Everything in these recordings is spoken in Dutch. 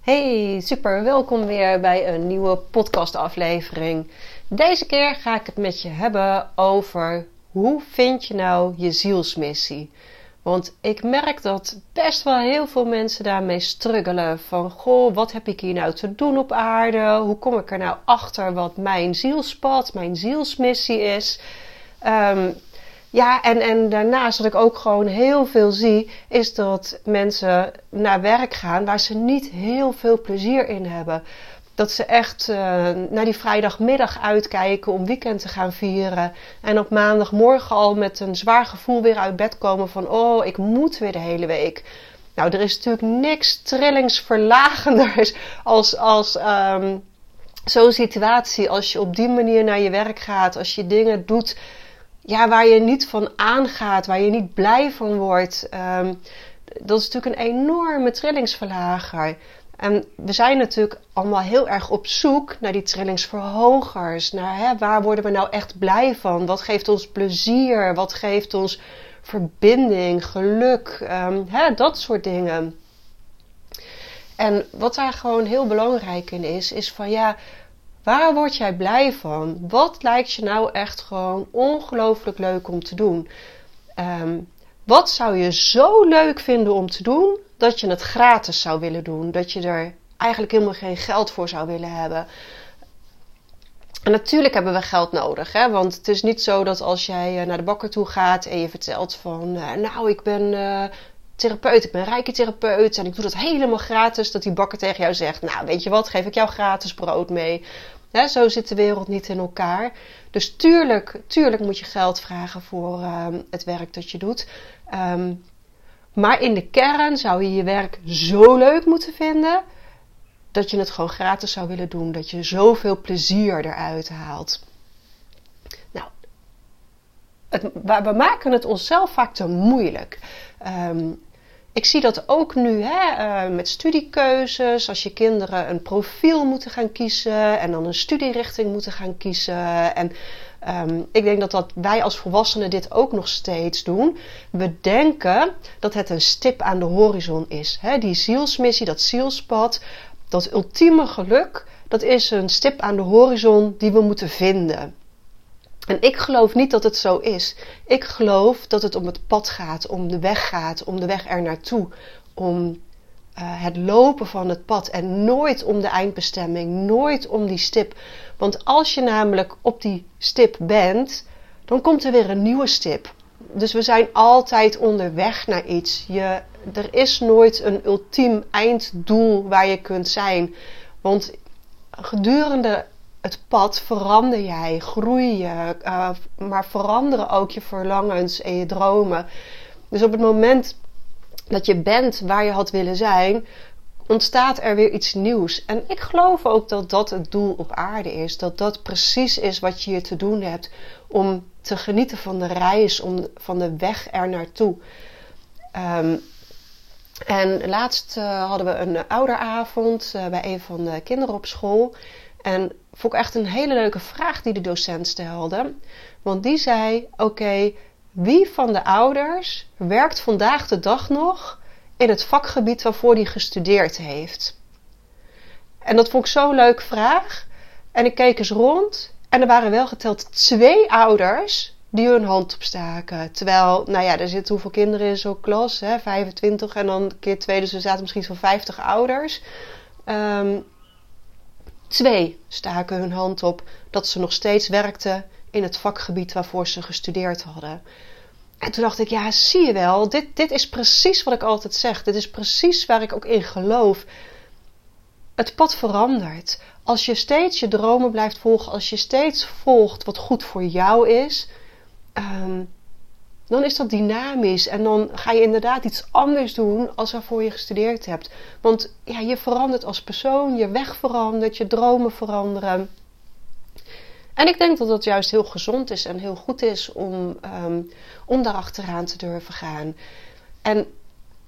Hey, super. Welkom weer bij een nieuwe podcastaflevering. Deze keer ga ik het met je hebben over hoe vind je nou je zielsmissie? Want ik merk dat best wel heel veel mensen daarmee struggelen. Van, goh, wat heb ik hier nou te doen op aarde? Hoe kom ik er nou achter wat mijn zielspad, mijn zielsmissie is? Um, ja, en, en daarnaast wat ik ook gewoon heel veel zie, is dat mensen naar werk gaan waar ze niet heel veel plezier in hebben. Dat ze echt uh, naar die vrijdagmiddag uitkijken om weekend te gaan vieren. En op maandagmorgen al met een zwaar gevoel weer uit bed komen van oh, ik moet weer de hele week. Nou, er is natuurlijk niks trillingsverlagenders als, als um, zo'n situatie. Als je op die manier naar je werk gaat, als je dingen doet ja, waar je niet van aangaat, waar je niet blij van wordt. Um, dat is natuurlijk een enorme trillingsverlager. En we zijn natuurlijk allemaal heel erg op zoek naar die trillingsverhogers. Naar hè, waar worden we nou echt blij van? Wat geeft ons plezier? Wat geeft ons verbinding, geluk? Um, hè, dat soort dingen. En wat daar gewoon heel belangrijk in is, is van ja, Waar word jij blij van? Wat lijkt je nou echt gewoon ongelooflijk leuk om te doen? Um, wat zou je zo leuk vinden om te doen dat je het gratis zou willen doen? Dat je er eigenlijk helemaal geen geld voor zou willen hebben? En natuurlijk hebben we geld nodig, hè? want het is niet zo dat als jij eh, naar de bakker toe gaat en je vertelt van, uh, nou, ik ben uh, therapeut, ik ben rijke therapeut en ik doe dat helemaal gratis, dat die bakker tegen jou zegt, nou, weet je wat, geef ik jou gratis brood mee. zo zit de wereld niet in elkaar. Dus tuurlijk, tuurlijk moet je geld vragen voor um, het werk dat je doet. Um, maar in de kern zou je je werk zo leuk moeten vinden dat je het gewoon gratis zou willen doen. Dat je zoveel plezier eruit haalt. Nou, het, we maken het onszelf vaak te moeilijk. Um, ik zie dat ook nu hè, uh, met studiekeuzes. Als je kinderen een profiel moeten gaan kiezen en dan een studierichting moeten gaan kiezen. En um, ik denk dat, dat wij als volwassenen dit ook nog steeds doen. We denken dat het een stip aan de horizon is. Hè? Die zielsmissie, dat zielspad, dat ultieme geluk, dat is een stip aan de horizon die we moeten vinden. En ik geloof niet dat het zo is. Ik geloof dat het om het pad gaat, om de weg gaat, om de weg er naartoe, om uh, het lopen van het pad en nooit om de eindbestemming, nooit om die stip. Want als je namelijk op die stip bent, dan komt er weer een nieuwe stip. Dus we zijn altijd onderweg naar iets. Je, er is nooit een ultiem einddoel waar je kunt zijn. Want gedurende het pad verander jij, groei je, uh, maar veranderen ook je verlangens en je dromen. Dus op het moment dat je bent waar je had willen zijn, ontstaat er weer iets nieuws. En ik geloof ook dat dat het doel op aarde is. Dat dat precies is wat je hier te doen hebt om te genieten van de reis, om, van de weg er naartoe. Um, en laatst uh, hadden we een ouderavond uh, bij een van de kinderen op school. En vond ik echt een hele leuke vraag die de docent stelde. Want die zei: Oké, wie van de ouders werkt vandaag de dag nog in het vakgebied waarvoor hij gestudeerd heeft? En dat vond ik zo'n leuke vraag. En ik keek eens rond en er waren wel geteld twee ouders die hun hand opstaken. Terwijl, nou ja, er zitten hoeveel kinderen in zo'n klas? Hè? 25 en dan keer twee, dus er zaten misschien zo'n 50 ouders. Um, Twee staken hun hand op dat ze nog steeds werkten in het vakgebied waarvoor ze gestudeerd hadden. En toen dacht ik, ja, zie je wel, dit, dit is precies wat ik altijd zeg. Dit is precies waar ik ook in geloof. Het pad verandert. Als je steeds je dromen blijft volgen, als je steeds volgt wat goed voor jou is, um, dan is dat dynamisch. En dan ga je inderdaad iets anders doen als waarvoor je gestudeerd hebt. Want ja, je verandert als persoon, je weg verandert, je dromen veranderen. En ik denk dat dat juist heel gezond is en heel goed is om, um, om te durven gaan. En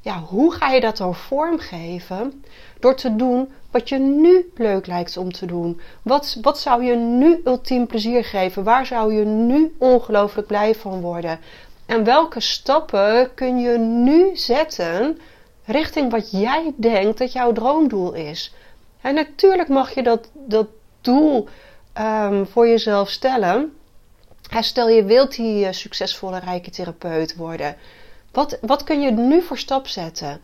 ja, hoe ga je dat dan vormgeven? Door te doen wat je nu leuk lijkt om te doen. Wat, wat zou je nu ultiem plezier geven? Waar zou je nu ongelooflijk blij van worden? En welke stappen kun je nu zetten richting wat jij denkt dat jouw droomdoel is? En natuurlijk mag je dat, dat doel um, voor jezelf stellen. Stel je wilt die uh, succesvolle rijke therapeut worden. Wat, wat kun je nu voor stap zetten?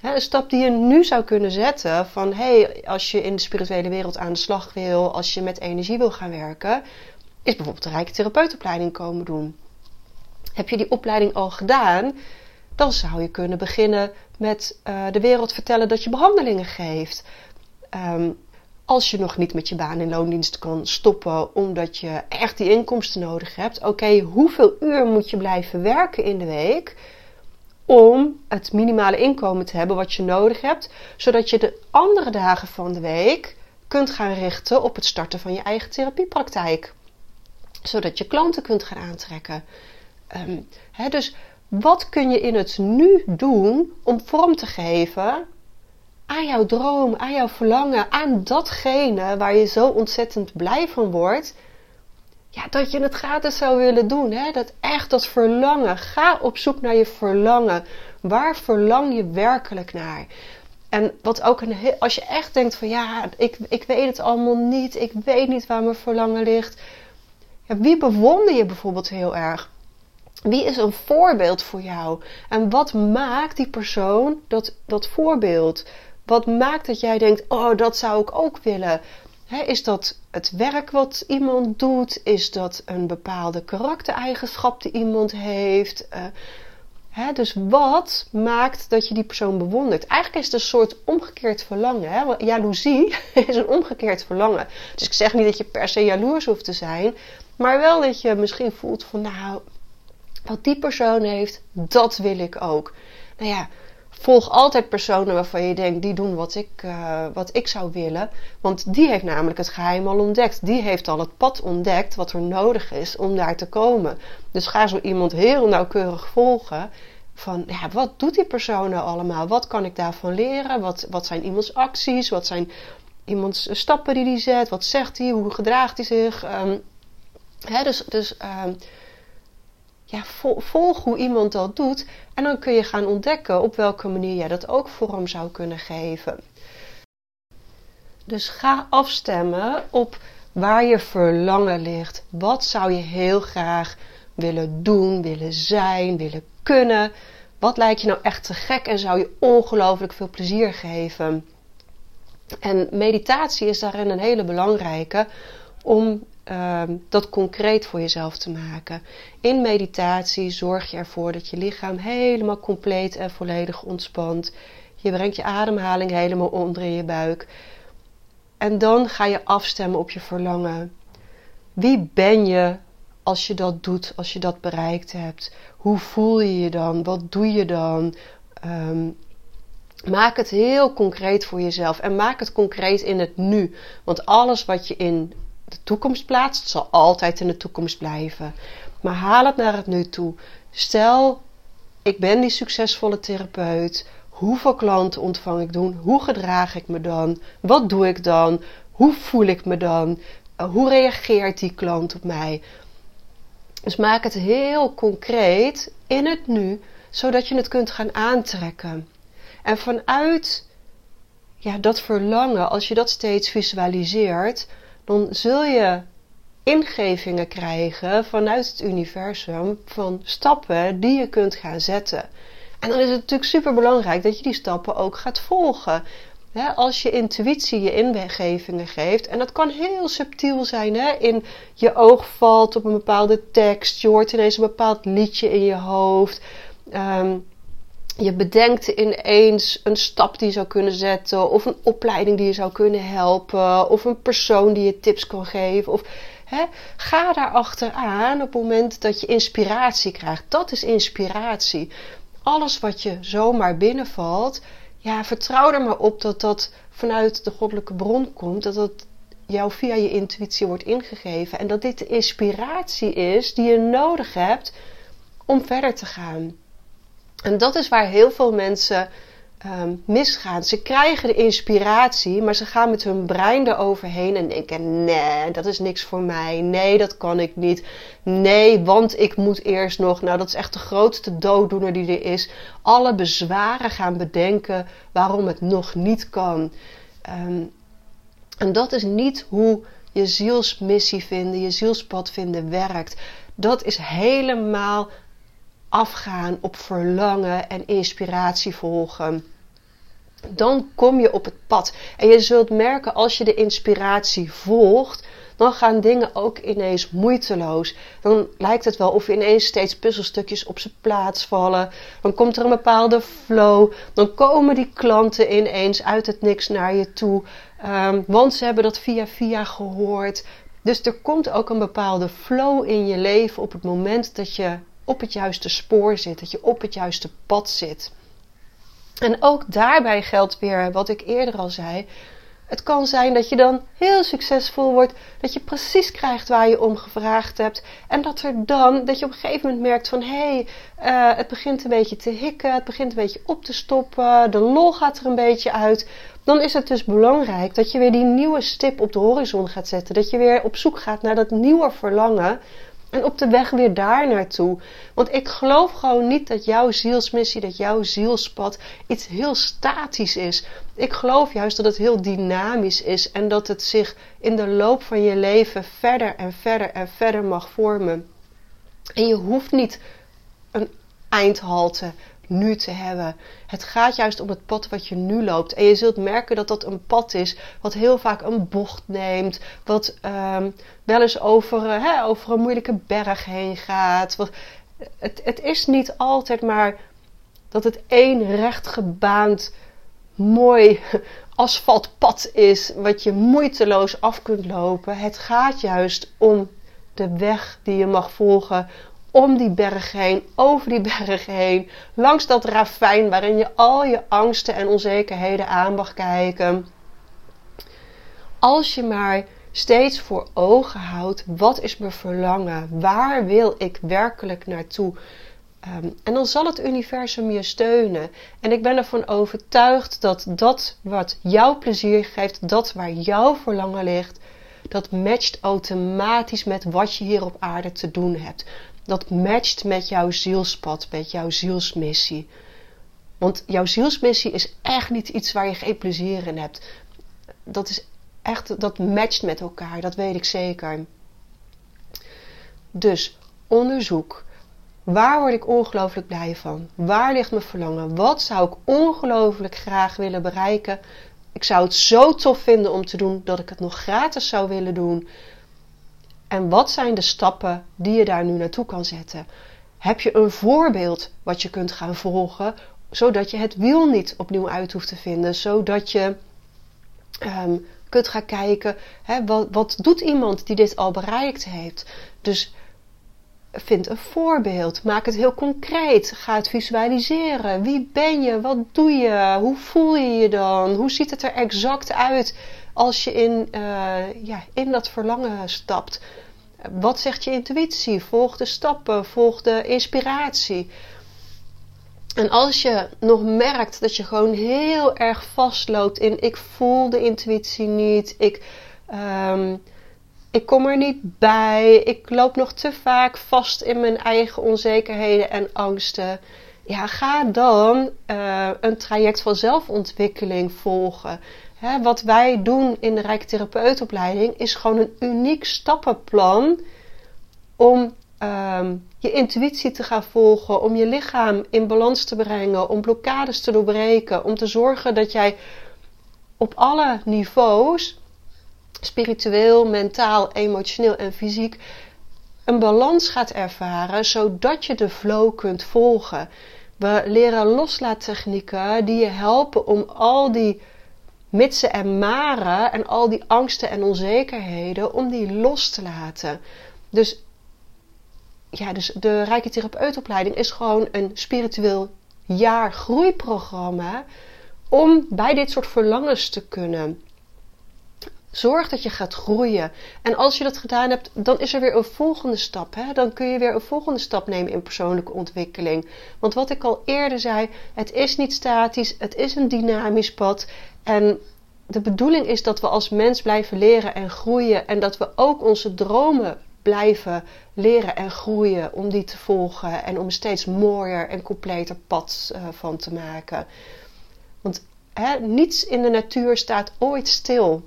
een stap die je nu zou kunnen zetten van hey, als je in de spirituele wereld aan de slag wil, als je met energie wil gaan werken, is bijvoorbeeld een rijke therapeutopleiding komen doen. Heb je die opleiding al gedaan, dan zou je kunnen beginnen met uh, de wereld vertellen dat je behandelingen geeft. Um, als je nog niet met je baan in loondienst kan stoppen omdat je echt die inkomsten nodig hebt. Oké, hoeveel uur moet je blijven werken in de week om het minimale inkomen te hebben wat je nodig hebt, zodat je de andere dagen van de week kunt gaan richten op het starten van je eigen therapiepraktijk. Zodat je klanten kunt gaan aantrekken. Um, dus wat kun je in het nu doen om vorm te geven aan jouw droom, aan jouw verlangen, aan datgene waar je zo ontzettend blij van wordt? Ja, dat je het gratis zou willen doen. Hè? Dat echt dat verlangen. Ga op zoek naar je verlangen. Waar verlang je werkelijk naar? En wat ook een als je echt denkt van ja, ik, ik weet het allemaal niet. Ik weet niet waar mijn verlangen ligt. Ja, wie bewonder je bijvoorbeeld heel erg? Wie is een voorbeeld voor jou? En wat maakt die persoon dat, dat voorbeeld? Wat maakt dat jij denkt: oh, dat zou ik ook willen? is dat het werk wat iemand doet? Is dat een bepaalde karaktereigenschap die iemand heeft? Uh, dus wat maakt dat je die persoon bewondert? Eigenlijk is het een soort omgekeerd verlangen. Hè? Jaloezie is een omgekeerd verlangen. Dus ik zeg niet dat je per se jaloers hoeft te zijn, maar wel dat je misschien voelt van nou, wat die persoon heeft, dat wil ik ook. Nou ja, volg altijd personen waarvan je denkt, die doen wat ik, uh, wat ik zou willen. Want die heeft namelijk het geheim al ontdekt. Die heeft al het pad ontdekt wat er nodig is om daar te komen. Dus ga zo iemand heel nauwkeurig volgen. Van ja, wat doet die persoon nou allemaal? Wat kan ik daarvan leren? Wat, wat zijn iemands acties? Wat zijn iemands stappen die hij zet? Wat zegt hij? Hoe gedraagt hij zich? Um, hè, dus dus um, ja, volg hoe iemand dat doet. En dan kun je gaan ontdekken op welke manier jij dat ook vorm zou kunnen geven. Dus ga afstemmen op waar je verlangen ligt. Wat zou je heel graag willen doen, willen zijn, willen kunnen? Wat lijkt je nou echt te gek en zou je ongelooflijk veel plezier geven? En meditatie is daarin een hele belangrijke om Ehm, dat concreet voor jezelf te maken. In meditatie zorg je ervoor dat je lichaam helemaal compleet en volledig ontspant. Je brengt je ademhaling helemaal onder in je buik. En dan ga je afstemmen op je verlangen. Wie ben je als je dat doet, als je dat bereikt hebt? Hoe voel je je dan? Wat doe je dan? Ehm, maak het heel concreet voor jezelf en maak het concreet in het nu. Want alles wat je in de toekomst plaatst, zal altijd in de toekomst blijven. Maar haal het naar het nu toe. Stel, ik ben die succesvolle therapeut. Hoeveel klanten ontvang ik dan? Hoe gedraag ik me dan? Wat doe ik dan? Hoe voel ik me dan? Eh, hoe reageert die klant op mij? Dus maak het heel concreet in het nu, zodat je het kunt gaan aantrekken. En vanuit ja, dat verlangen, als je dat steeds visualiseert, dan zul je ingevingen krijgen vanuit het universum van stappen die je kunt gaan zetten. En dan is het natuurlijk super belangrijk dat je die stappen ook gaat volgen. als je intuïtie je ingevingen geeft, en dat kan heel subtiel zijn, in je oog valt op een bepaalde tekst, je hoort ineens een bepaald liedje in je hoofd. Ehm, je bedenkt ineens een stap die je zou kunnen zetten, of een opleiding die je zou kunnen helpen, of een persoon die je tips kan geven. Of, Hè? Ga daar achteraan op het moment dat je inspiratie krijgt. Dat is inspiratie. Alles wat je zomaar binnenvalt, ja, vertrouw er maar op dat dat vanuit de goddelijke bron komt. Dat dat jou via je intuïtie wordt ingegeven. En dat dit de inspiratie is die je nodig hebt om verder te gaan. En dat is waar heel veel mensen um, misgaan. Ze krijgen de inspiratie, maar ze gaan met hun brein eroverheen en denken: nee, dat is niks voor mij. Nee, dat kan ik niet. Nee, want ik moet eerst nog. Nou, dat is echt de grootste dooddoener die er is. Alle bezwaren gaan bedenken waarom het nog niet kan. Um, en dat is niet hoe je zielsmissie vinden, je zielspad vinden werkt. Dat is helemaal afgaan op verlangen en inspiratie volgen. Dan kom je op het pad. En je zult merken als je de inspiratie volgt, dan gaan dingen ook ineens moeiteloos. Dan lijkt het wel of ineens steeds puzzelstukjes op zijn plaats vallen. Dan komt er een bepaalde flow. Dan komen die klanten ineens uit het niks naar je toe. Um, want ze hebben dat via via gehoord. Dus er komt ook een bepaalde flow in je leven op het moment dat je op het juiste spoor zit, dat je op het juiste pad zit. En ook daarbij geldt weer wat ik eerder al zei. Het kan zijn dat je dan heel succesvol wordt, dat je precies krijgt waar je om gevraagd hebt. En dat er dan, dat je op een gegeven moment merkt van hé, hey, uh, het begint een beetje te hikken, het begint een beetje op te stoppen, de lol gaat er een beetje uit. Dan is het dus belangrijk dat je weer die nieuwe stip op de horizon gaat zetten. Dat je weer op zoek gaat naar dat nieuwe verlangen. En op de weg weer daar naartoe. Want ik geloof gewoon niet dat jouw zielsmissie, dat jouw zielspad iets heel statisch is. Ik geloof juist dat het heel dynamisch is en dat het zich in de loop van je leven verder en verder en verder mag vormen. En je hoeft niet een eindhalte nu te hebben. Het gaat juist om het pad wat je nu loopt. En je zult merken dat dat een pad is wat heel vaak een bocht neemt. Wat um, wel eens over, hè, over een moeilijke berg heen gaat. Wat, het, het is niet altijd maar dat het één rechtgebaand, mooi asfaltpad is. Wat je moeiteloos af kunt lopen. Het gaat juist om de weg die je mag volgen om die berg heen, over die berg heen, langs dat ravijn waarin je al je angsten en onzekerheden aan mag kijken. Als je maar steeds voor ogen houdt, wat is mijn verlangen? Waar wil ik werkelijk naartoe? Um, en dan zal het universum je steunen. En ik ben ervan overtuigd dat dat wat jou plezier geeft, dat waar jouw verlangen ligt, dat matcht automatisch met wat je hier op aarde te doen hebt dat matcht met jouw zielspad, met jouw zielsmissie. Want jouw zielsmissie is echt niet iets waar je geen plezier in hebt. Dat is echt, dat matcht met elkaar, dat weet ik zeker. Dus onderzoek. Waar word ik ongelooflijk blij van? Waar ligt mijn verlangen? Wat zou ik ongelooflijk graag willen bereiken? Ik zou het zo tof vinden om te doen dat ik het nog gratis zou willen doen. En wat zijn de stappen die je daar nu naartoe kan zetten? Heb je een voorbeeld wat je kunt gaan volgen, zodat je het wiel niet opnieuw uit hoeft te vinden, zodat je um, kunt gaan kijken, hè, wat, wat doet iemand die dit al bereikt heeft? Dus vind een voorbeeld, maak het heel concreet, ga het visualiseren. Wie ben je? Wat doe je? Hoe voel je je dan? Hoe ziet het er exact uit als je in, uh, ja, in dat verlangen stapt? Wat zegt je intuïtie? Volg de stappen, volg de inspiratie. En als je nog merkt dat je gewoon heel erg vastloopt in ik voel de intuïtie niet, ik, um, ik kom er niet bij, ik loop nog te vaak vast in mijn eigen onzekerheden en angsten. Ja, ga dan uh, een traject van zelfontwikkeling volgen wat wij doen in de Rijke Therapeutopleiding is gewoon een uniek stappenplan om ehm, je intuïtie te gaan volgen, om je lichaam in balans te brengen, om blokkades te doorbreken, om te zorgen dat jij op alle niveaus, spiritueel, mentaal, emotioneel en fysiek, een balans gaat ervaren, zodat je de flow kunt volgen. We leren loslaattechnieken die je helpen om al die mitsen en maren en al die angsten en onzekerheden, om die los te laten. Dus ja, dus de Rijke Therapeutopleiding is gewoon een spiritueel jaar groeiprogramma om bij dit soort verlangens te kunnen. Zorg dat je gaat groeien. En als je dat gedaan hebt, dan is er weer een volgende stap. Hè? Dan kun je weer een volgende stap nemen in persoonlijke ontwikkeling. Want wat ik al eerder zei, het is niet statisch, het is een dynamisch pad. En de bedoeling is dat we als mens blijven leren en groeien. En dat we ook onze dromen blijven leren en groeien om die te volgen. En om een steeds mooier en completer pad uh, van te maken. Want niets in de natuur staat ooit stil.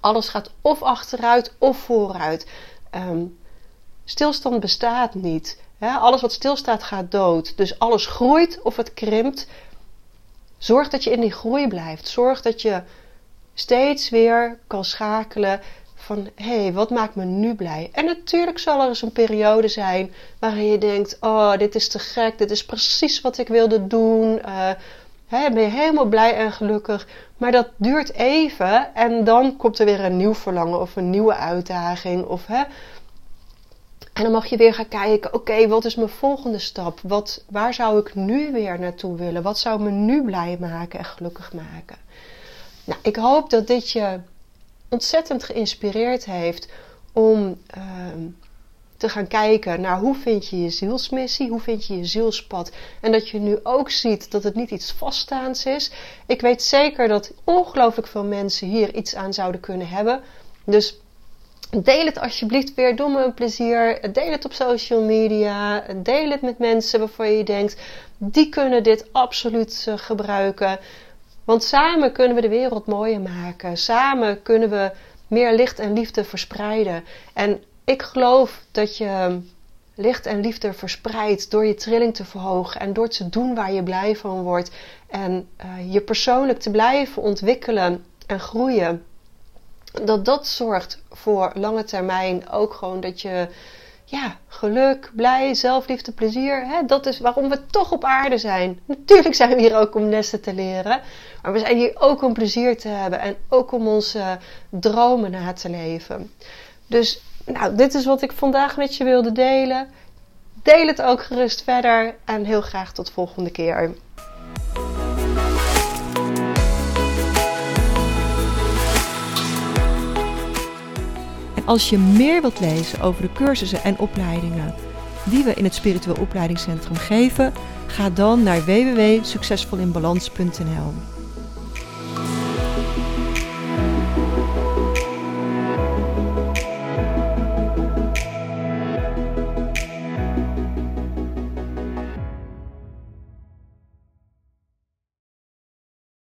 Alles gaat of achteruit of vooruit. Um, stilstand bestaat niet. Alles wat stilstaat gaat dood. Dus alles groeit of het krimpt. Zorg dat je in die groei blijft. Zorg dat je steeds weer kan schakelen van hé, hey, wat maakt me nu blij? En natuurlijk zal er eens een periode zijn waarin je denkt: oh, dit is te gek, dit is precies wat ik wilde doen. Uh, Ben je helemaal blij en gelukkig. Maar dat duurt even en dan komt er weer een nieuw verlangen of een nieuwe uitdaging. Of, he, en dan mag je weer gaan kijken: oké, wat is mijn volgende stap? Wat, waar zou ik nu weer naartoe willen? Wat zou me nu blij maken en gelukkig maken? Nou, ik hoop dat dit je ontzettend geïnspireerd heeft om. Uh, te gaan kijken naar hoe vind je je zielsmissie, hoe vind je je zielspad. En dat je nu ook ziet dat het niet iets vaststaands is. Ik weet zeker dat ongelooflijk veel mensen hier iets aan zouden kunnen hebben. Dus deel het alsjeblieft weer, doe me een plezier. Deel het op social media. Deel het met mensen waarvan je denkt, die kunnen dit absoluut eh, gebruiken. Want samen kunnen we de wereld mooier maken. Samen kunnen we meer licht en liefde verspreiden. En ik geloof dat je licht en liefde verspreidt door je trilling te verhogen en door te doen waar je blij van wordt en uh, je persoonlijk te blijven ontwikkelen en groeien. Dat dat zorgt voor lange termijn ook gewoon dat je ja, geluk, blij, zelfliefde, plezier. Hè, dat is waarom we toch op aarde zijn. Natuurlijk zijn we hier ook om lessen te leren. Maar we zijn hier ook om plezier te hebben en ook om onze dromen na te leven. Dus nou, dit is wat ik vandaag met je wilde delen. Deel het ook gerust verder en heel graag tot volgende keer. En als je meer wilt lezen over de cursussen en opleidingen die we in het Spiritueel Opleidingscentrum geven, ga dan naar www.succesvolinbalans.nl.